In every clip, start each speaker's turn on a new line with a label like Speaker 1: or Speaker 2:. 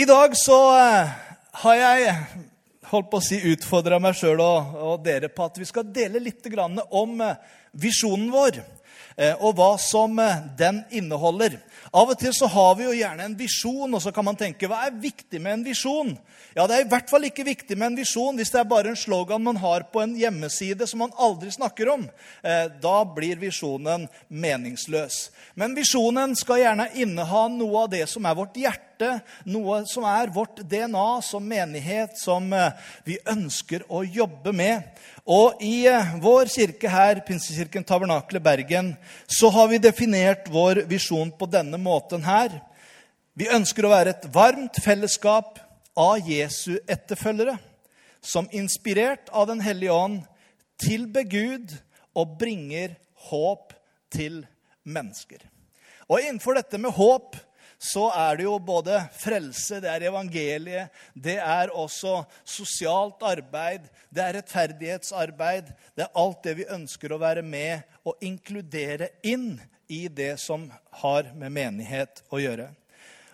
Speaker 1: I dag så eh, har jeg holdt på å si utfordra meg sjøl og, og, dere på at vi skal dele litt om eh, visjonen vår. Eh, og hva som den inneholder. Av og til så har vi jo gjerne en visjon, og så kan man tenke hva er viktig med en visjon? Ja, Det er i hvert fall ikke viktig med en visjon hvis det er bare en slogan man har på en hjemmeside som man aldri snakker om. Da blir visjonen meningsløs. Men visjonen skal gjerne inneha noe av det som er vårt hjerte hjerte, noe som er vårt DNA som menighet, som eh, vi ønsker å jobbe med. Og i eh, vår kirke her, Pinsekirken Tabernakle Bergen, så har vi definert vår visjon på denne måten her. Vi ønsker å være et varmt fellesskap av Jesu etterfølgere, som inspirert av Den hellige ånd tilber Gud og bringer håp til mennesker. Og innenfor dette med håp så er det jo både frelse, det er evangeliet, det er også sosialt arbeid, det er rettferdighetsarbeid. Det er alt det vi ønsker å være med og inkludere inn i det som har med menighet å gjøre.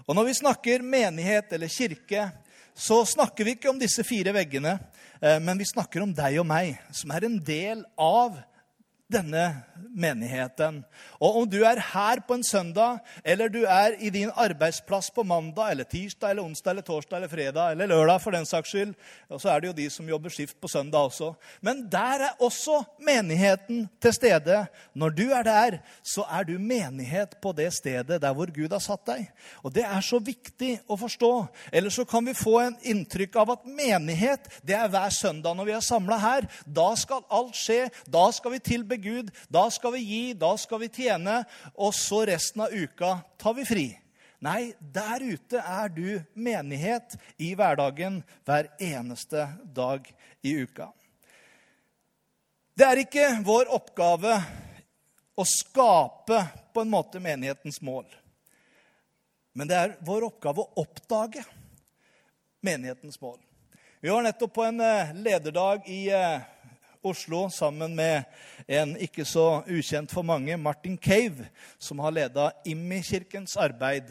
Speaker 1: Og når vi snakker menighet eller kirke, så snakker vi ikke om disse fire veggene, eh, men vi snakker om deg og meg, som er en del av denne menigheten. Og om du er her på en søndag, eller du er i din arbeidsplass på mandag eller tirsdag eller onsdag eller torsdag eller fredag eller lørdag, for den saks skyld, og så er det jo de som jobber skift på søndag også. Men der er også menigheten til stede. Når du er der, så er du menighet på det stedet der hvor Gud har satt deg. Og det er så viktig å forstå. Eller så kan vi få en inntrykk av at menighet, det er hver søndag når vi er samla her. Da skal alt skje. Da skal vi tilbe Gud, da skal vi gi, da skal vi tjene, og så resten av uka tar vi fri. Nei, der ute er du menighet i hverdagen hver eneste dag i uka. Det er ikke vår oppgave å skape på en måte menighetens mål. Men det er vår oppgave å oppdage menighetens mål. Vi var nettopp på en eh, lederdag i eh, Oslo sammen med en ikke så ukjent for mange, Martin Cave, som har leda Immi-kirkens arbeid.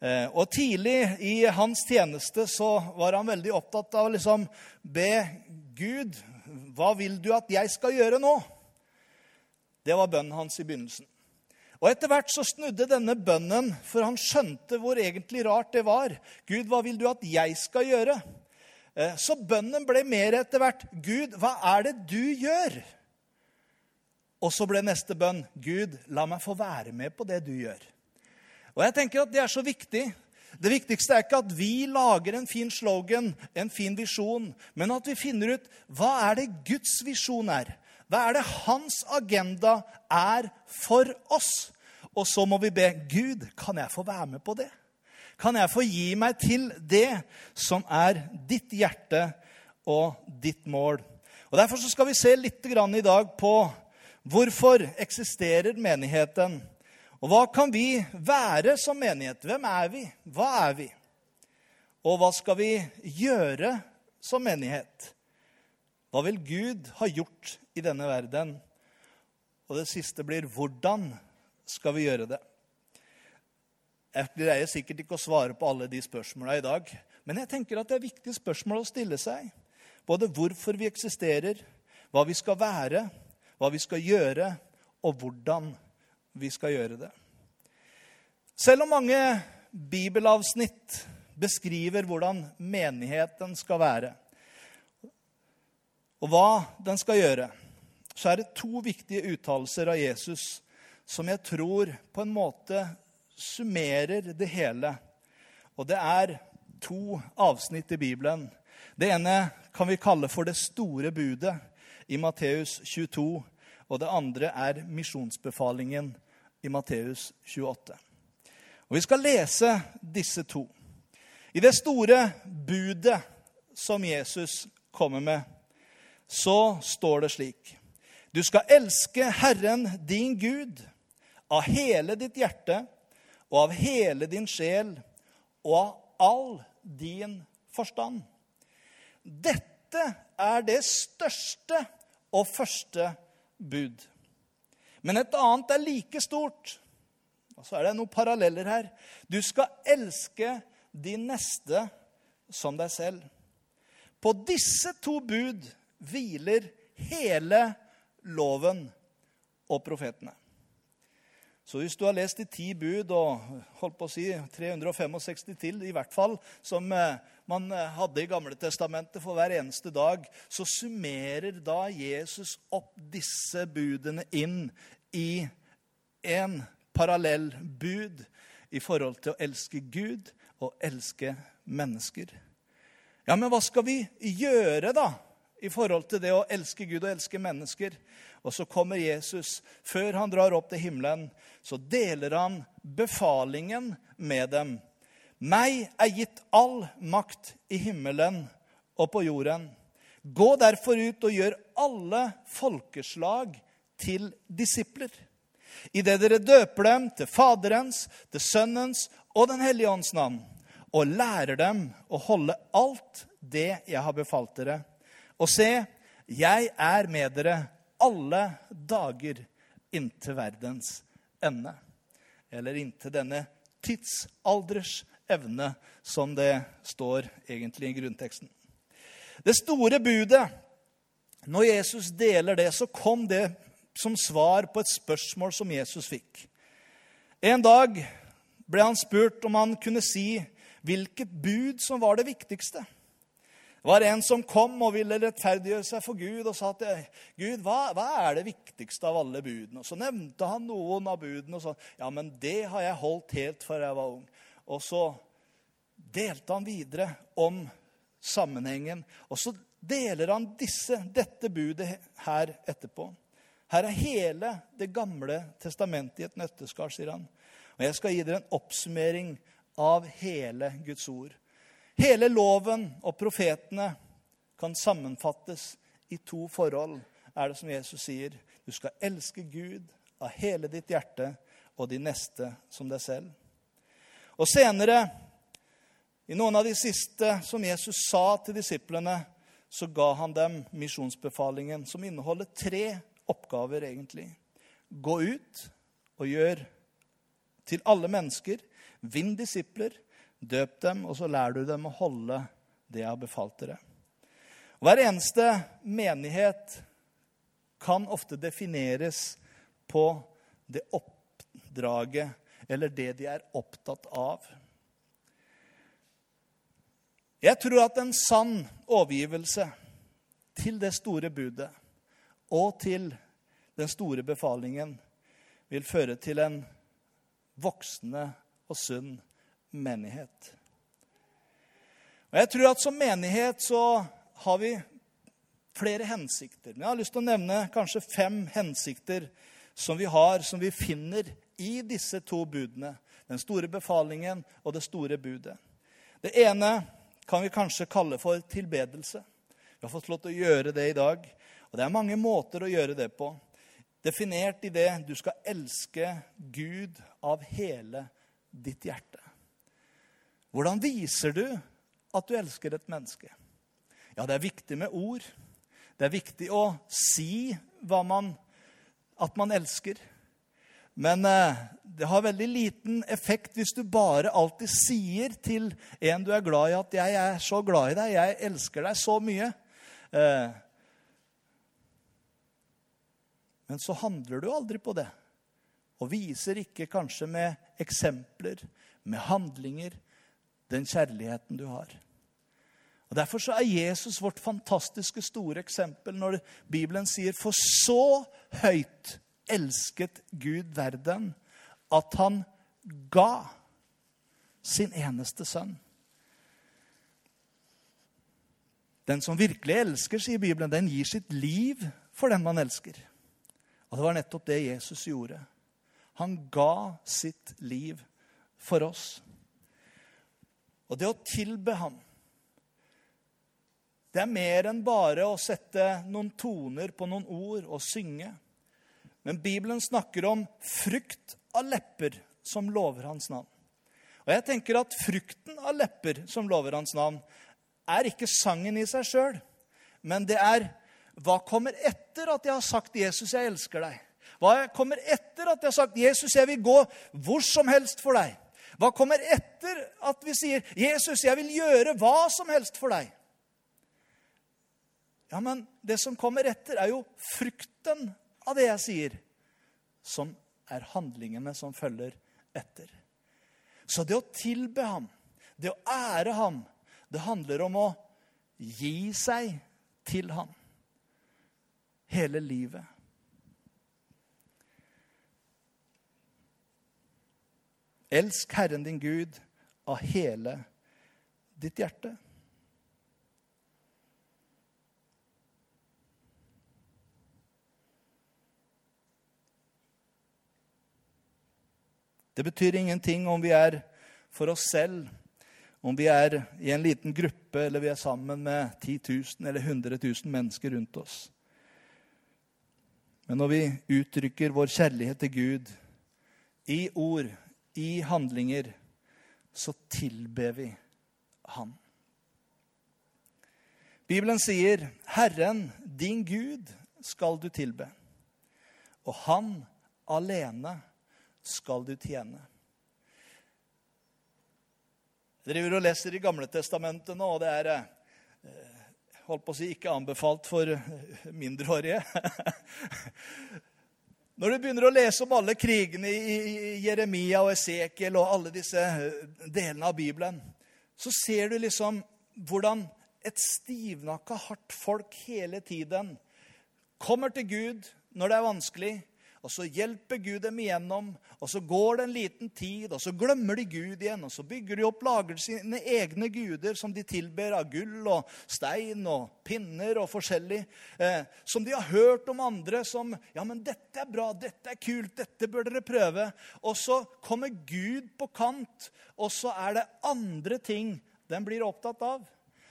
Speaker 1: Eh, og Tidlig i hans tjeneste så var han veldig opptatt av å liksom be Gud hva vil du at jeg skal gjøre nå? Det var bønnen hans i begynnelsen. Og Etter hvert så snudde denne bønnen, for han skjønte hvor egentlig rart det var. Gud, hva vil du at jeg skal gjøre? Eh, så bønnen ble mer etter hvert Gud, hva er det du gjør? Og så ble neste bønn Gud, la meg få være med på det du gjør. Og jeg tenker at Det er så viktig. Det viktigste er ikke at vi lager en fin slogan, en fin visjon, men at vi finner ut hva er det Guds visjon er. Hva er det hans agenda er for oss? Og så må vi be Gud, kan jeg få være med på det? Kan jeg få gi meg til det som er ditt hjerte og ditt mål. Og Derfor skal vi se litt i dag på hvorfor eksisterer menigheten. Og hva kan vi være som menighet? Hvem er vi? Hva er vi? Og hva skal vi gjøre som menighet? Hva vil Gud ha gjort i denne verden? Og det siste blir hvordan skal vi gjøre det? Jeg greier sikkert ikke å svare på alle de spørsmåla i dag. Men jeg tenker at det er viktige spørsmål å stille seg. Både hvorfor vi eksisterer, hva vi skal være, hva vi skal gjøre, og hvordan vi skal gjøre det. Selv om mange bibelavsnitt beskriver hvordan menigheten skal være, og hva den skal gjøre, så er det to viktige uttalelser av Jesus som jeg tror på en måte summerer det hele. Og det er to avsnitt i Bibelen. Det ene kan vi kalle for det store budet i Matteus 22. Og det andre er misjonsbefalingen i Matteus 28. Og Vi skal lese disse to. I det store budet som Jesus kommer med, så står det slik Du skal elske Herren din Gud av hele ditt hjerte og av hele din sjel og av all din forstand. Dette er det største og første bud. Men et annet er like stort. Og så er det noen paralleller her. Du skal elske din neste som deg selv. På disse to bud hviler hele loven og profetene. Så hvis du har lest de ti bud og holdt på å si 365 til, i hvert fall, som eh, man eh, hadde i Gamle Testamentet for hver eneste dag, så summerer da Jesus opp disse budene inn i en parallell bud i forhold til å elske Gud og elske mennesker. Ja, men hva skal vi gjøre, da, i forhold til det å elske Gud og elske mennesker? Og så kommer Jesus. Før han drar opp til himmelen, så deler han befalingen med dem. Meg er gitt all makt i himmelen og på jorden. Gå derfor ut og gjør alle folkeslag til disipler. Idet dere døper dem til Faderens, til Sønnens og Den hellige ånds navn og lærer dem å holde alt det jeg har befalt dere. Og se, jeg er med dere alle dager inntil verdens ende. Eller inntil denne tidsalders evne, som det står egentlig i grunnteksten. Det store budet, når Jesus deler det, så kom det som svar på et spørsmål som Jesus fikk. En dag ble han spurt om han kunne si hvilket bud som var det viktigste. Det var en som kom og ville rettferdiggjøre seg for Gud og sa til Gud, hva, hva er det viktigste av alle budene? Og Så nevnte han noen av budene og sa ja, men det har jeg holdt helt fra jeg var ung. Og så delte han videre om sammenhengen. Og så deler han disse, dette budet her etterpå. Her er hele Det gamle testamentet i et nøtteskall, sier han. Og jeg skal gi dere en oppsummering av hele Guds ord. Hele loven og profetene kan sammenfattes i to forhold, er det som Jesus sier. Du skal elske Gud av hele ditt hjerte og de neste som deg selv. Og senere, i noen av de siste som Jesus sa til disiplene, så ga han dem misjonsbefalingen, som inneholder tre oppgaver, egentlig. Gå ut og gjør til alle mennesker Vinn disipler, døp dem, og så lærer du dem å holde det jeg har befalt dere. Hver eneste menighet kan ofte defineres på det oppdraget eller det de er opptatt av. Jeg tror at en sann overgivelse til det store budet og til den store befalingen vil føre til en voksende og sunn menighet. Og Jeg tror at som menighet så har vi flere hensikter. Men jeg har lyst til å nevne kanskje fem hensikter som vi har, som vi finner i disse to budene. Den store befalingen og det store budet. Det ene kan vi kanskje kalle for tilbedelse. Vi har fått lov til å gjøre det i dag. Og det er mange måter å gjøre det på. Definert i det du skal elske Gud av hele ditt hjerte. Hvordan viser du at du elsker et menneske? Ja, det er viktig med ord. Det er viktig å si man, at man elsker. Men eh, det har veldig liten effekt hvis du bare alltid sier til en du er glad i, at 'jeg er så glad i deg, jeg elsker deg så mye'. Eh, men så handler du aldri på det. Og viser ikke kanskje med eksempler, med handlinger, den kjærligheten du har. Og Derfor så er Jesus vårt fantastiske store eksempel når Bibelen sier For så høyt elsket Gud verden at han ga sin eneste sønn. Den som virkelig elsker, sier Bibelen, den gir sitt liv for den man elsker. Og det var nettopp det Jesus gjorde. Han ga sitt liv for oss. Og det å tilbe ham, det er mer enn bare å sette noen toner på noen ord og synge. Men Bibelen snakker om frukt av lepper som lover hans navn. Og jeg tenker at frukten av lepper som lover hans navn, er ikke sangen i seg sjøl, men det er hva kommer etter at jeg har sagt 'Jesus, jeg elsker deg'? Hva kommer etter at jeg har sagt 'Jesus, jeg vil gå hvor som helst for deg'? Hva kommer etter at vi sier 'Jesus, jeg vil gjøre hva som helst for deg'? Ja, men det som kommer etter, er jo frukten av det jeg sier, som er handlingene som følger etter. Så det å tilbe ham, det å ære ham, det handler om å gi seg til ham hele livet. Elsk Herren din Gud av hele ditt hjerte. Det betyr ingenting om vi er for oss selv, om vi er i en liten gruppe eller vi er sammen med 10 000 eller 100 000 mennesker rundt oss. Men når vi uttrykker vår kjærlighet til Gud i ord, i handlinger, så tilber vi Han. Bibelen sier, 'Herren, din Gud, skal du tilbe', og Han alene skal du tjene. Jeg driver og leser i Gamle testamentet nå, og det er eh, holdt på å si, ikke anbefalt for eh, mindreårige. Når du begynner å lese om alle krigene i Jeremia og Esekiel og alle disse eh, delene av Bibelen, så ser du liksom hvordan et stivnakka, hardt folk hele tiden kommer til Gud når det er vanskelig, og så hjelper Gud dem igjennom. Og så går det en liten tid, og så glemmer de Gud igjen. Og så bygger de opp, lager sine egne guder som de tilber av gull og stein og pinner og forskjellig. Eh, som de har hørt om andre som Ja, men dette er bra, dette er kult, dette bør dere prøve. Og så kommer Gud på kant, og så er det andre ting den blir opptatt av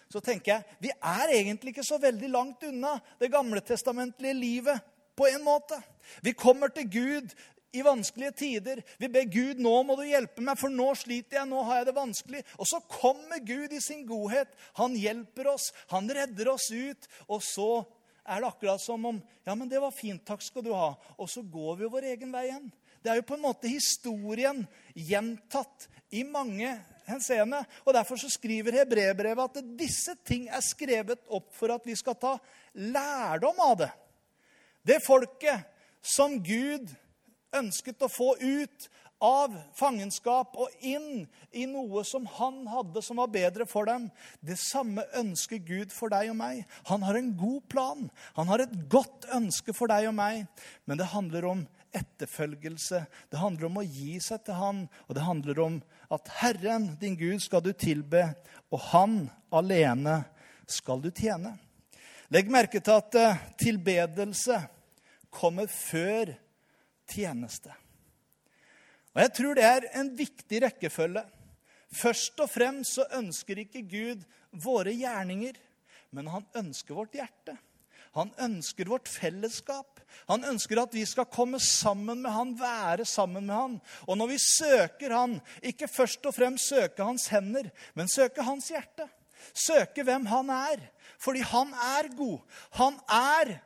Speaker 1: så tenker jeg vi er egentlig ikke så veldig langt unna det gamletestamentlige livet på en måte. Vi kommer til Gud i vanskelige tider. Vi ber Gud nå må du hjelpe meg, for nå sliter jeg, nå har jeg det vanskelig. Og så kommer Gud i sin godhet. Han hjelper oss, han redder oss ut. Og så er det akkurat som om Ja, men det var fint, takk skal du ha. Og så går vi vår egen vei igjen. Det er jo på en måte historien gjentatt i mange henseende. Og derfor så skriver hebreerbrevet at disse ting er skrevet opp for at vi skal ta lærdom av det. Det folket som Gud ønsket å få ut av fangenskap og inn i noe som han hadde som var bedre for dem. Det samme ønsker Gud for deg og meg. Han har en god plan. Han har et godt ønske for deg og meg. Men det handler om etterfølgelse. Det handler om å gi seg til Han. Og det handler om at Herren, din Gud, skal du tilbe, og Han alene skal du tjene. Legg merke til at eh, tilbedelse kommer før tjeneste. Og Jeg tror det er en viktig rekkefølge. Først og fremst så ønsker ikke Gud våre gjerninger, men han ønsker vårt hjerte. Han ønsker vårt fellesskap. Han ønsker at vi skal komme sammen med han, være sammen med han. Og når vi søker han, ikke først og fremst søke hans hender, men søke hans hjerte. Søke hvem han er. Fordi han er god. Han er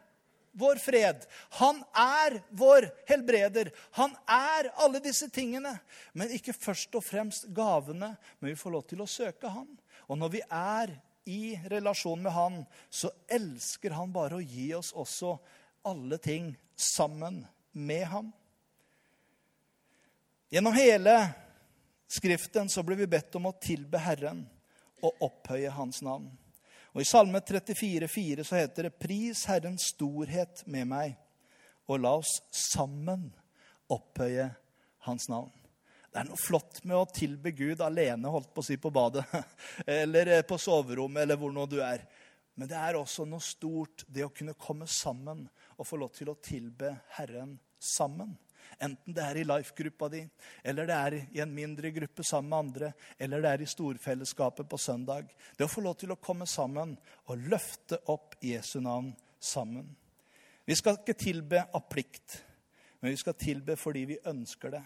Speaker 1: vår fred. Han er vår helbreder. Han er alle disse tingene. Men ikke først og fremst gavene, men vi får lov til å søke Han. Og når vi er i relasjon med Han, så elsker Han bare å gi oss også alle ting sammen med Ham. Gjennom hele Skriften så blir vi bedt om å tilbe Herren og opphøye Hans navn. Og I Salme 34, 34,4 så heter det:" Pris Herrens storhet med meg, og la oss sammen opphøye Hans navn. Det er noe flott med å tilbe Gud alene, holdt på å si, på badet. Eller eh, på soverommet, eller hvor nå du er. Men det er også noe stort, det å kunne komme sammen og få lov til å tilbe Herren sammen. Enten det er i life-gruppa di, eller det er i en mindre gruppe sammen med andre, eller det er i storfellesskapet på søndag. Det å få lov til å komme sammen og løfte opp Jesu navn sammen. Vi skal ikke tilbe av plikt, men vi skal tilbe fordi vi ønsker det.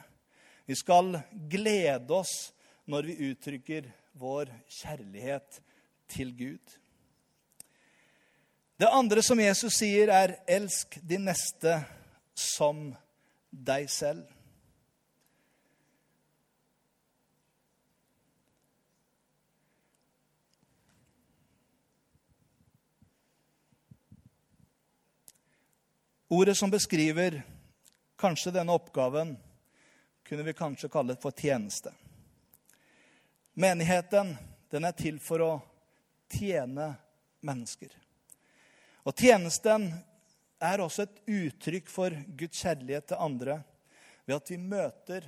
Speaker 1: Vi skal glede oss når vi uttrykker vår kjærlighet til Gud. Det andre som Jesus sier, er 'elsk de neste som deg selv'. Ordet som beskriver kanskje denne oppgaven, kunne vi kanskje kalle for tjeneste. Menigheten den er til for å tjene mennesker. Og tjenesten er også et uttrykk for Guds kjærlighet til andre ved at vi møter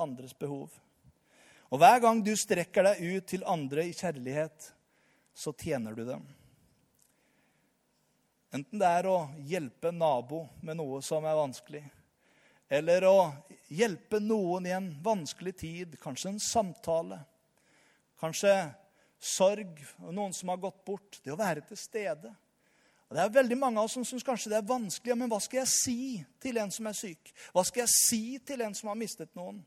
Speaker 1: andres behov. Og hver gang du strekker deg ut til andre i kjærlighet, så tjener du dem. Enten det er å hjelpe en nabo med noe som er vanskelig, eller å hjelpe noen i en vanskelig tid, kanskje en samtale, kanskje sorg, noen som har gått bort. Det å være til stede. Og Det er veldig mange av oss som syns kanskje det er vanskelig. Men hva skal jeg si til en som er syk? Hva skal jeg si til en som har mistet noen?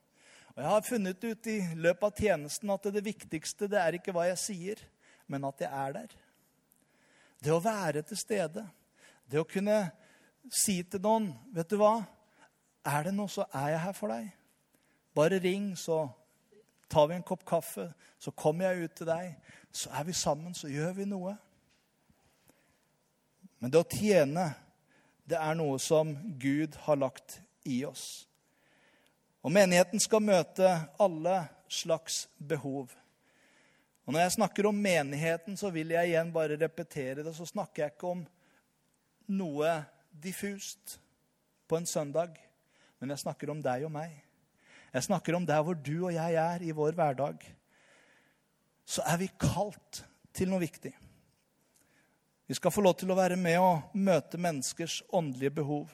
Speaker 1: Og Jeg har funnet ut i løpet av tjenesten at det viktigste det er ikke hva jeg sier, men at jeg er der. Det å være til stede. Det å kunne si til noen Vet du hva? Er det noe, så er jeg her for deg. Bare ring, så tar vi en kopp kaffe. Så kommer jeg ut til deg. Så er vi sammen, så gjør vi noe. Men det å tjene, det er noe som Gud har lagt i oss. Og menigheten skal møte alle slags behov. Og Når jeg snakker om menigheten, så vil jeg igjen bare repetere det. Så snakker jeg ikke om noe diffust på en søndag, men jeg snakker om deg og meg. Jeg snakker om der hvor du og jeg er i vår hverdag. Så er vi kalt til noe viktig. Vi skal få lov til å være med og møte menneskers åndelige behov.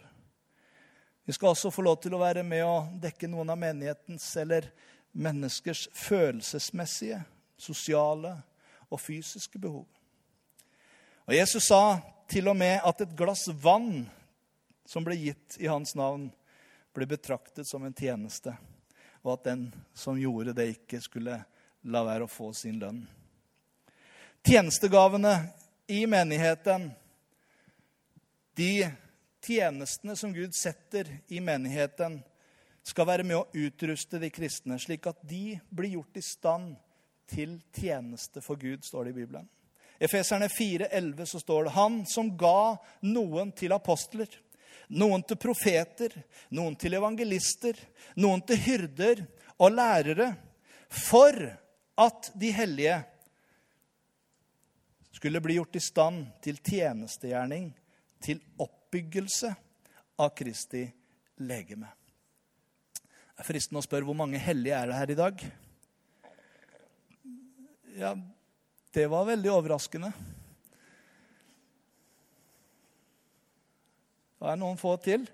Speaker 1: Vi skal også få lov til å være med og dekke noen av menighetens eller menneskers følelsesmessige, sosiale og fysiske behov. Og Jesus sa til og med at et glass vann som ble gitt i hans navn, ble betraktet som en tjeneste, og at den som gjorde det, ikke skulle la være å få sin lønn. Tjenestegavene i menigheten, de tjenestene som Gud setter i menigheten, skal være med å utruste de kristne, slik at de blir gjort i stand til tjeneste for Gud, står det i Bibelen. Efeserne 4,11 så står det Han som ga noen til apostler, noen til profeter, noen til evangelister, noen til hyrder og lærere, for at de hellige skulle bli gjort i stand til tjenestegjerning, til oppbyggelse av Kristi legeme. Det er fristende å spørre hvor mange hellige er det her i dag? Ja, det var veldig overraskende. Det er noen få til.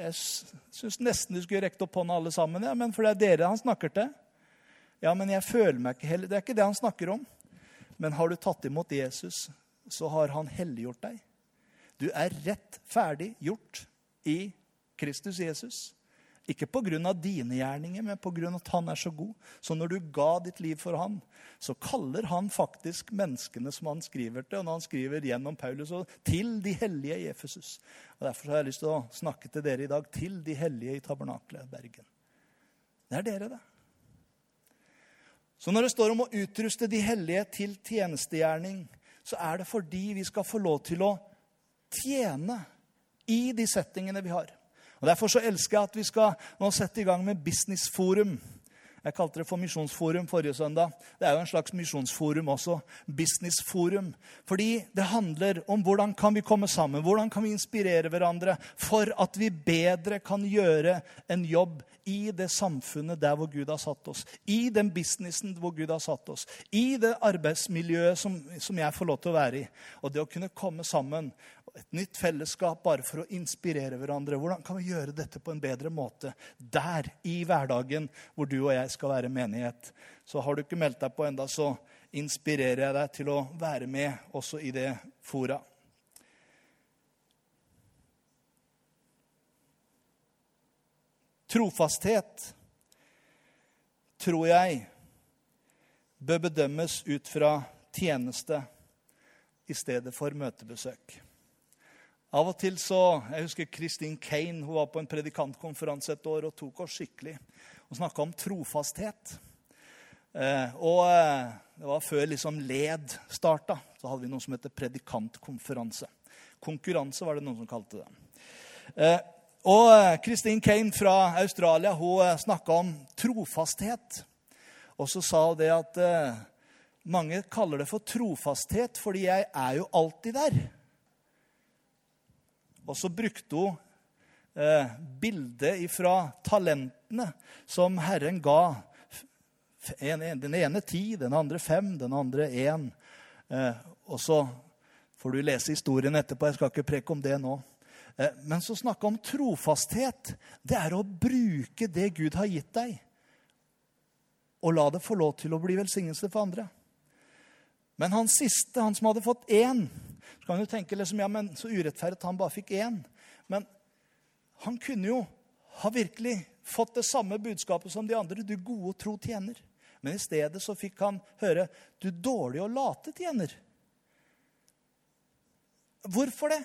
Speaker 1: Jeg syns nesten du skulle rekt opp hånda alle sammen, ja, men for det er dere han snakker til. Ja, men jeg føler meg ikke heller. Det er ikke det han snakker om. Men har du tatt imot Jesus, så har han helliggjort deg. Du er rettferdig gjort i Kristus Jesus. Ikke pga. dine gjerninger, men pga. at han er så god. Så når du ga ditt liv for han, så kaller han faktisk menneskene som han skriver til. Og når han skriver gjennom Paulus, til de hellige i Efesus. Og Derfor har jeg lyst til å snakke til dere i dag. Til de hellige i tabernaklet Bergen. Det er dere, det. Så når det står om å utruste de hellige til tjenestegjerning, så er det fordi vi skal få lov til å tjene i de settingene vi har. Og Derfor så elsker jeg at vi skal nå sette i gang med Businessforum. Jeg kalte det for Misjonsforum forrige søndag. Det er jo en slags misjonsforum også. Businessforum. Fordi det handler om hvordan kan vi komme sammen, hvordan kan vi inspirere hverandre for at vi bedre kan gjøre en jobb i det samfunnet der hvor Gud har satt oss. I den businessen hvor Gud har satt oss. I det arbeidsmiljøet som, som jeg får lov til å være i. Og det å kunne komme sammen et nytt fellesskap bare for å inspirere hverandre. Hvordan kan vi gjøre dette på en bedre måte der i hverdagen hvor du og jeg skal være menighet? Så har du ikke meldt deg på enda, så inspirerer jeg deg til å være med også i det fora. Trofasthet tror jeg bør bedømmes ut fra tjeneste i stedet for møtebesøk. Av og til så, Jeg husker Kristin Kane hun var på en predikantkonferanse et år og tok oss skikkelig. Hun snakka om trofasthet. Eh, og eh, Det var før liksom LED starta. Så hadde vi noe som heter predikantkonferanse. Konkurranse var det noen som kalte det. Eh, og Kristin Kane fra Australia hun snakka om trofasthet. Og så sa hun det at mange kaller det for trofasthet fordi jeg er jo alltid der. Og så brukte hun eh, bildet fra talentene som Herren ga. Den ene ti, den andre fem, den andre én. Eh, og så får du lese historien etterpå. Jeg skal ikke preke om det nå. Eh, men så snakke om trofasthet. Det er å bruke det Gud har gitt deg, og la det få lov til å bli velsignelse for andre. Men han siste, han som hadde fått én, så kan du tenke liksom, ja, men så urettferdig at han bare fikk én. Men han kunne jo ha virkelig fått det samme budskapet som de andre. Du gode og tro tjener. Men i stedet så fikk han høre du dårlige og late tjener. Hvorfor det?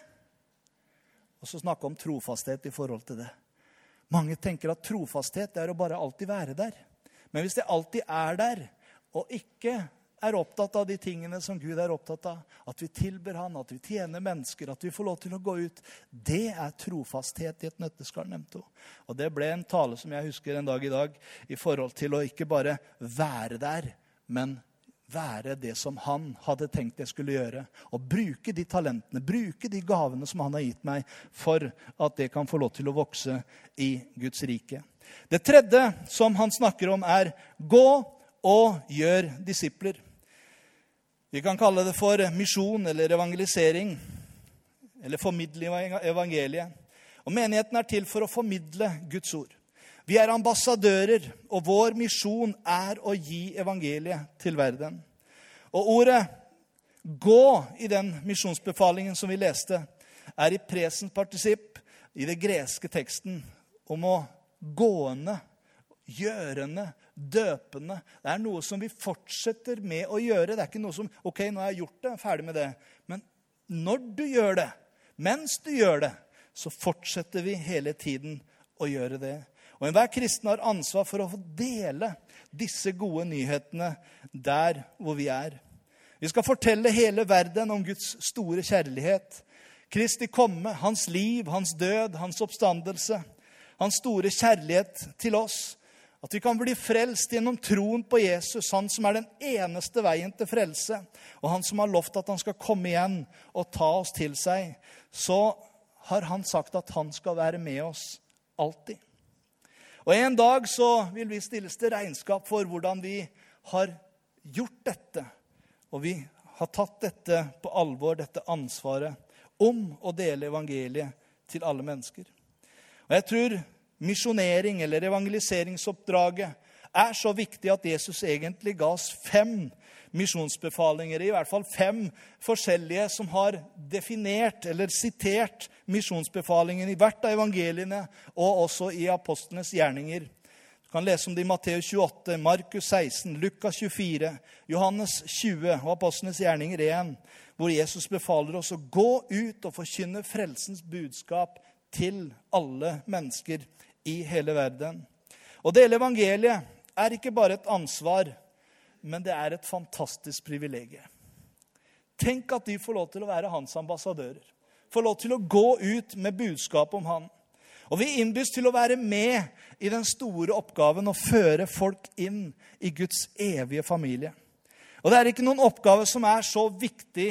Speaker 1: Og så snakke om trofasthet i forhold til det. Mange tenker at trofasthet er å bare alltid være der. Men hvis det alltid er der, og ikke er opptatt av de tingene som Gud er opptatt av. At vi tilber Han, at vi tjener mennesker, at vi får lov til å gå ut. Det er trofasthet i et nøtteskall, nevnte hun. Og det ble en tale som jeg husker en dag i dag, i forhold til å ikke bare være der, men være det som han hadde tenkt jeg skulle gjøre. Og bruke de talentene, bruke de gavene som han har gitt meg, for at det kan få lov til å vokse i Guds rike. Det tredje som han snakker om, er gå og gjør disipler. Vi kan kalle det for misjon eller evangelisering. Eller formidling av evangeliet. Og Menigheten er til for å formidle Guds ord. Vi er ambassadører, og vår misjon er å gi evangeliet til verden. Og ordet 'gå' i den misjonsbefalingen som vi leste, er i presens partisipp i det greske teksten om å gående, gjørende, døpende. Det er noe som vi fortsetter med å gjøre. Det er ikke noe som OK, nå har jeg gjort det, ferdig med det. Men når du gjør det, mens du gjør det, så fortsetter vi hele tiden å gjøre det. Og enhver kristen har ansvar for å dele disse gode nyhetene der hvor vi er. Vi skal fortelle hele verden om Guds store kjærlighet. Kristi komme, hans liv, hans død, hans oppstandelse. Hans store kjærlighet til oss. At vi kan bli frelst gjennom troen på Jesus, han som er den eneste veien til frelse, og han som har lovt at han skal komme igjen og ta oss til seg, så har han sagt at han skal være med oss alltid. Og En dag så vil vi stilles til regnskap for hvordan vi har gjort dette. Og vi har tatt dette på alvor, dette ansvaret om å dele evangeliet til alle mennesker. Og jeg tror misjonering eller evangeliseringsoppdraget er så viktig at Jesus egentlig ga oss fem misjonsbefalinger. I hvert fall fem forskjellige som har definert eller sitert misjonsbefalingen i hvert av evangeliene og også i apostlenes gjerninger. Du kan lese om det i Matteus 28, Markus 16, Lukas 24, Johannes 20 og apostlenes gjerninger 1, hvor Jesus befaler oss å gå ut og forkynne frelsens budskap til alle mennesker i hele verden. Å dele evangeliet er ikke bare et ansvar, men det er et fantastisk privilegium. Tenk at de får lov til å være hans ambassadører. Får lov til å gå ut med budskap om han. Og vi innbys til å være med i den store oppgaven å føre folk inn i Guds evige familie. Og det er ikke noen oppgave som er så viktig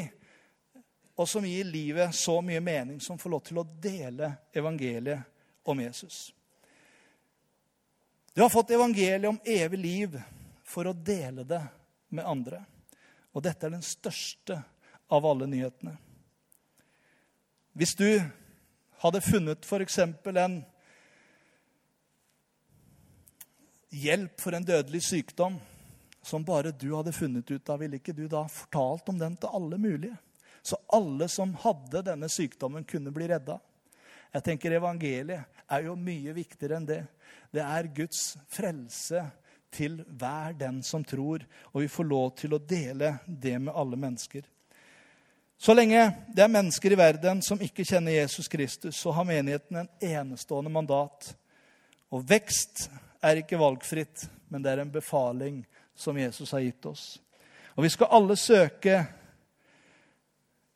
Speaker 1: og som gir livet så mye mening, som får lov til å dele evangeliet om Jesus. Du har fått evangeliet om evig liv for å dele det med andre. Og dette er den største av alle nyhetene. Hvis du hadde funnet f.eks. en hjelp for en dødelig sykdom som bare du hadde funnet ut av, ville ikke du da fortalt om den til alle mulige? Så alle som hadde denne sykdommen, kunne bli redda. Jeg tenker Evangeliet er jo mye viktigere enn det. Det er Guds frelse til hver den som tror, og vi får lov til å dele det med alle mennesker. Så lenge det er mennesker i verden som ikke kjenner Jesus Kristus, så har menigheten en enestående mandat. Og vekst er ikke valgfritt, men det er en befaling som Jesus har gitt oss. Og vi skal alle søke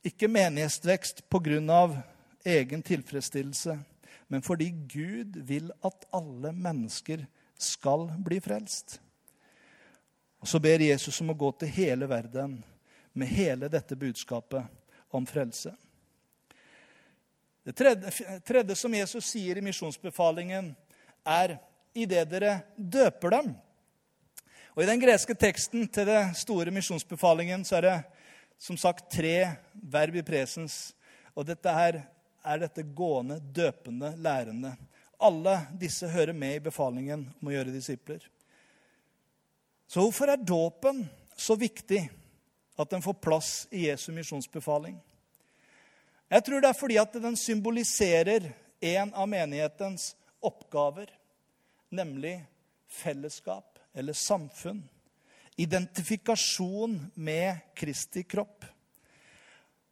Speaker 1: ikke menighetsvekst pga. egen tilfredsstillelse, men fordi Gud vil at alle mennesker skal bli frelst. Og Så ber Jesus om å gå til hele verden med hele dette budskapet om frelse. Det tredje, tredje som Jesus sier i misjonsbefalingen, er idet dere døper dem. Og I den greske teksten til det store misjonsbefalingen så er det som sagt tre verb i presens. Og dette her er dette gående, døpende, lærende. Alle disse hører med i befalingen om å gjøre disipler. Så hvorfor er dåpen så viktig at den får plass i Jesu misjonsbefaling? Jeg tror det er fordi at den symboliserer en av menighetens oppgaver, nemlig fellesskap eller samfunn identifikasjon med Kristi kropp.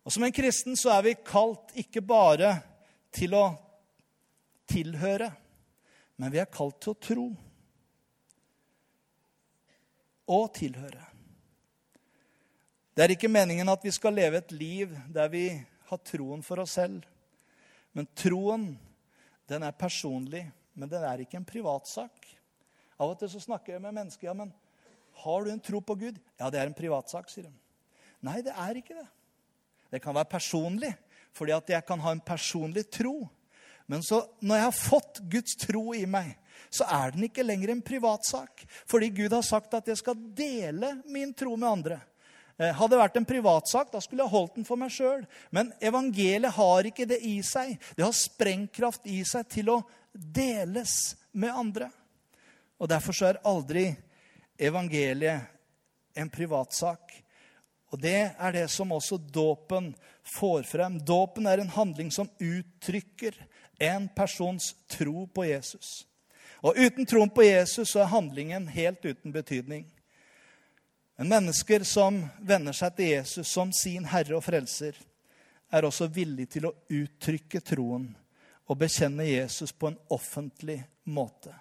Speaker 1: Og Som en kristen så er vi kalt ikke bare til å tilhøre, men vi er kalt til å tro. Og tilhøre. Det er ikke meningen at vi skal leve et liv der vi har troen for oss selv. Men troen, den er personlig, men den er ikke en privatsak. Av og til så snakker jeg med mennesker ja, men har du en tro på Gud? Ja, det er en privatsak, sier de. Nei, det er ikke det. Det kan være personlig, fordi at jeg kan ha en personlig tro. Men så, når jeg har fått Guds tro i meg, så er den ikke lenger en privatsak. Fordi Gud har sagt at jeg skal dele min tro med andre. Eh, hadde det vært en privatsak, da skulle jeg holdt den for meg sjøl. Men evangeliet har ikke det i seg. Det har sprengkraft i seg til å deles med andre. Og Derfor så er aldri evangeliet en privatsak. Og det er det som også dåpen får frem. Dåpen er en handling som uttrykker en persons tro på Jesus. Og uten troen på Jesus så er handlingen helt uten betydning. Men mennesker som venner seg til Jesus som sin herre og frelser, er også villig til å uttrykke troen og bekjenne Jesus på en offentlig måte.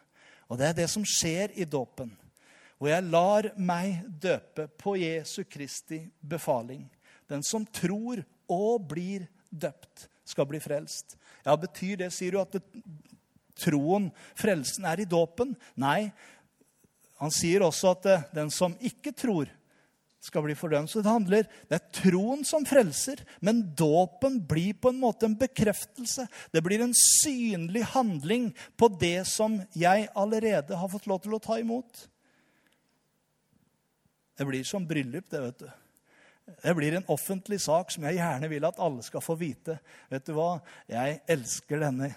Speaker 1: Og det er det som skjer i dåpen og jeg lar meg døpe på Jesu Kristi befaling. Den som tror og blir døpt, skal bli frelst. Ja, Betyr det, sier du, at troen, frelsen, er i dåpen? Nei. Han sier også at det, den som ikke tror, skal bli fordømt. Så det handler, det er troen som frelser, men dåpen blir på en måte en bekreftelse. Det blir en synlig handling på det som jeg allerede har fått lov til å ta imot. Det blir som bryllup, det, vet du. Det blir en offentlig sak som jeg gjerne vil at alle skal få vite. Vet du hva? Jeg elsker denne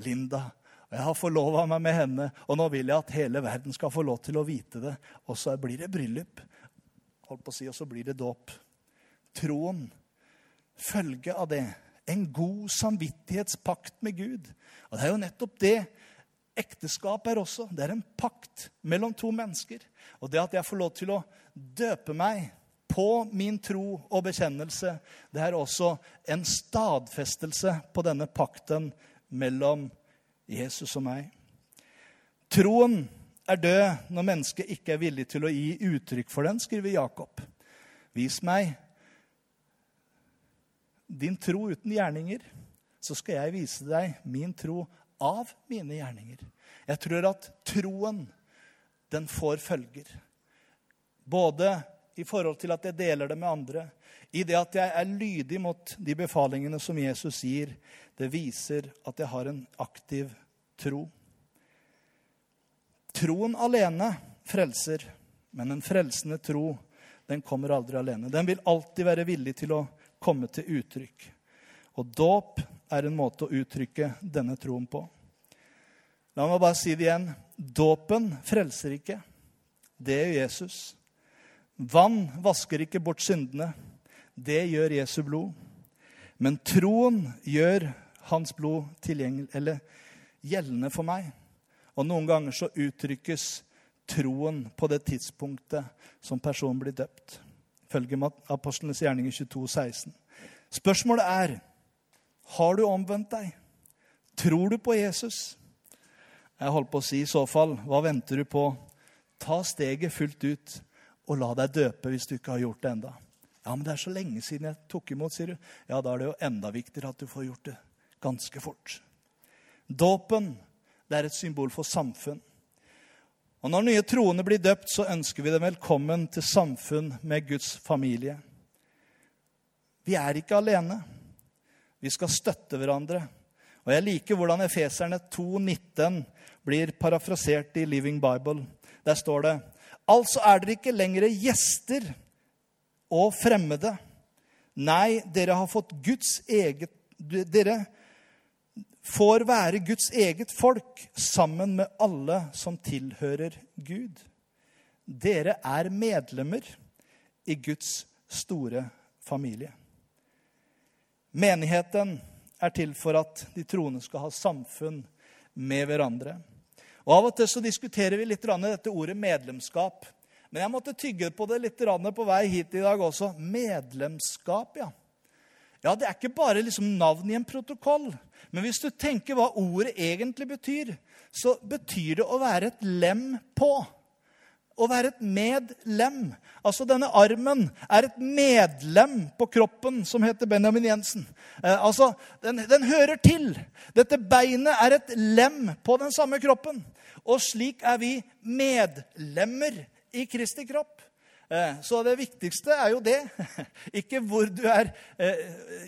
Speaker 1: Linda. Og jeg har forlova meg med henne, og nå vil jeg at hele verden skal få lov til å vite det. Og så blir det bryllup. Holdt på å si, Og så blir det dåp. Troen. Følge av det. En god samvittighetspakt med Gud. Og det er jo nettopp det Ekteskap er også det er en pakt mellom to mennesker. Og det at jeg får lov til å døpe meg på min tro og bekjennelse, det er også en stadfestelse på denne pakten mellom Jesus og meg. Troen er død når mennesket ikke er villig til å gi uttrykk for den, skriver Jakob. Vis meg din tro uten gjerninger, så skal jeg vise deg min tro av mine gjerninger. Jeg tror at troen, den får følger. Både i forhold til at jeg deler det med andre, i det at jeg er lydig mot de befalingene som Jesus gir. Det viser at jeg har en aktiv tro. Troen alene frelser, men en frelsende tro den kommer aldri alene. Den vil alltid være villig til å komme til uttrykk. Og dåp er en måte å uttrykke denne troen på. La meg bare si det igjen. Dåpen frelser ikke. Det gjør Jesus. Vann vasker ikke bort syndene. Det gjør Jesu blod. Men troen gjør hans blod tilgjengelig, gjeldende for meg. Og noen ganger så uttrykkes troen på det tidspunktet som personen blir døpt. Følge Apostlenes gjerninger 22, 16. Spørsmålet er har du omvendt deg. Tror du på Jesus? Jeg holdt på å si i så fall, hva venter du på? Ta steget fullt ut og la deg døpe hvis du ikke har gjort det enda. Ja, men det er så lenge siden jeg tok imot, sier du. Ja, da er det jo enda viktigere at du får gjort det ganske fort. Dåpen det er et symbol for samfunn. Og Når nye troende blir døpt, så ønsker vi dem velkommen til samfunn med Guds familie. Vi er ikke alene. Vi skal støtte hverandre. Og Jeg liker hvordan Efeserne 2,19 blir parafrasert i Living Bible. Der står det Altså er dere ikke lenger gjester og fremmede. Nei, dere har fått Guds eget Dere får være Guds eget folk sammen med alle som tilhører Gud. Dere er medlemmer i Guds store familie. Menigheten er til for at de troende skal ha samfunn med hverandre. Og Av og til så diskuterer vi litt dette ordet medlemskap. Men jeg måtte tygge på det litt på vei hit i dag også. Medlemskap, ja. Ja, Det er ikke bare liksom navn i en protokoll. Men hvis du tenker hva ordet egentlig betyr, så betyr det å være et lem på. Å være et medlem. Altså Denne armen er et medlem på kroppen som heter Benjamin Jensen. Eh, altså, den, den hører til. Dette beinet er et lem på den samme kroppen. Og slik er vi medlemmer i Kristi kropp. Eh, så det viktigste er jo det. Ikke hvor du er eh,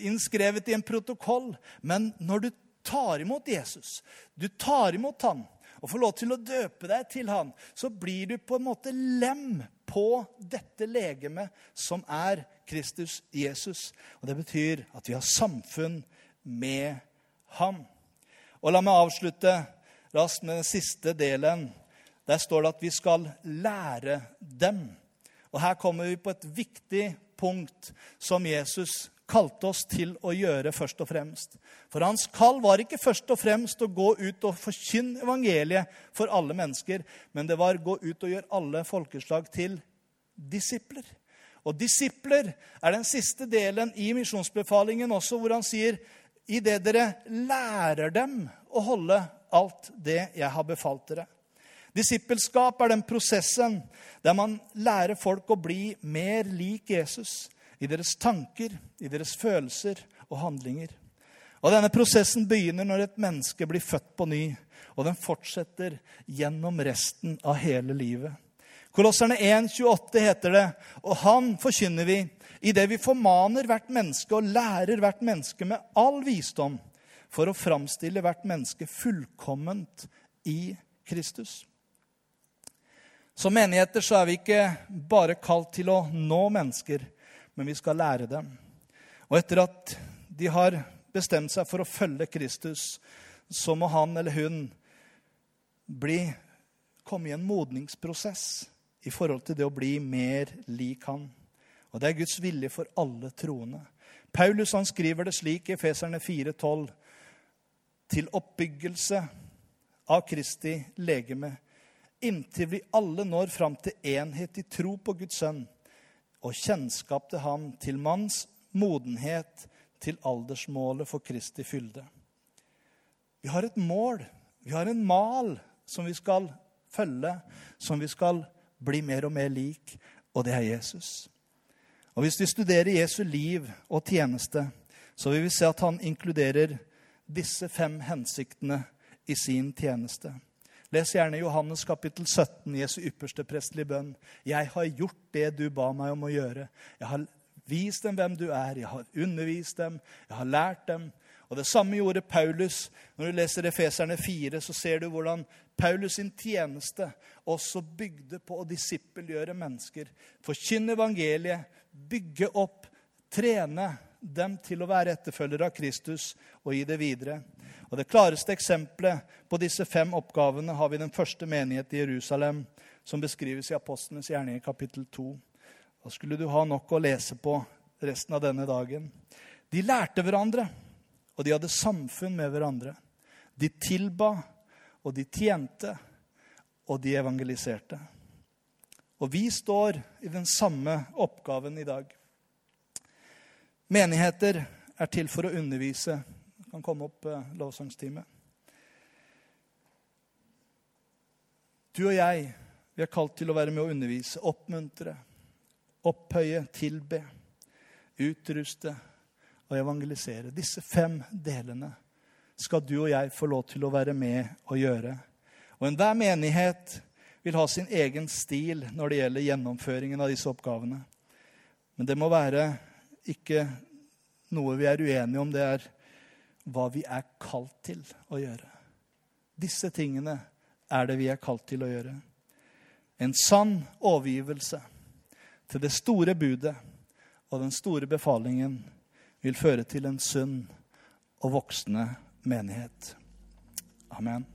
Speaker 1: innskrevet i en protokoll, men når du tar imot Jesus, du tar imot han, og får lov til å døpe deg til han, så blir du på en måte lem på dette legemet som er Kristus Jesus. Og Det betyr at vi har samfunn med ham. Og La meg avslutte raskt med den siste delen der står det at vi skal lære dem. Og her kommer vi på et viktig punkt som Jesus kalte oss til å gjøre først og fremst. For hans kall var ikke først og fremst å gå ut og forkynne evangeliet for alle mennesker, men det var å gå ut og gjøre alle folkeslag til disipler. Og disipler er den siste delen i misjonsbefalingen også, hvor han sier idet dere lærer dem å holde alt det jeg har befalt dere. Disippelskap er den prosessen der man lærer folk å bli mer lik Jesus i deres tanker, i deres følelser og handlinger. Og Denne prosessen begynner når et menneske blir født på ny, og den fortsetter gjennom resten av hele livet. Kolosserne 1,28 heter det, og han forkynner vi idet vi formaner hvert menneske og lærer hvert menneske med all visdom for å framstille hvert menneske fullkomment i Kristus. Som menigheter så er vi ikke bare kalt til å nå mennesker, men vi skal lære dem. Og etter at de har bestemt seg for å følge Kristus, så må han eller hun bli, komme i en modningsprosess i forhold til det å bli mer lik han. Og det er Guds vilje for alle troende. Paulus han skriver det slik i Efeserne 4,12.: Til oppbyggelse av Kristi legeme inntil vi alle når fram til enhet i tro på Guds sønn og kjennskap til ham, til manns modenhet, til aldersmålet for Kristi fylde. Vi har et mål, vi har en mal som vi skal følge, som vi skal bli mer og mer lik, og det er Jesus. Og Hvis vi studerer Jesu liv og tjeneste, så vil vi se at han inkluderer disse fem hensiktene i sin tjeneste. Les gjerne Johannes kapittel 17, Jesu ypperste prestelige bønn. Jeg har gjort det du ba meg om å gjøre. Jeg har vist dem hvem du er, jeg har undervist dem, jeg har lært dem. Og Det samme gjorde Paulus. Når du leser Efeserne 4, så ser du hvordan Paulus sin tjeneste også bygde på å disippelgjøre mennesker. Forkynne evangeliet, bygge opp, trene dem til å være etterfølgere av Kristus og gi det videre. Og Det klareste eksempelet på disse fem oppgavene har vi den første menighet i Jerusalem, som beskrives i Apostlenes gjerning i kapittel 2. Da skulle du ha nok å lese på resten av denne dagen. De lærte hverandre, og de hadde samfunn med hverandre. De tilba, og de tjente, og de evangeliserte. Og vi står i den samme oppgaven i dag. Menigheter er til for å undervise kan komme opp eh, lovsangstime. Du og jeg, vi er kalt til å være med å undervise, oppmuntre, opphøye, tilbe, utruste og evangelisere. Disse fem delene skal du og jeg få lov til å være med og gjøre. Og enhver menighet vil ha sin egen stil når det gjelder gjennomføringen av disse oppgavene. Men det må være ikke noe vi er uenige om. Det er hva vi er kalt til å gjøre. Disse tingene er det vi er kalt til å gjøre. En sann overgivelse til det store budet og den store befalingen vil føre til en sunn og voksende menighet. Amen.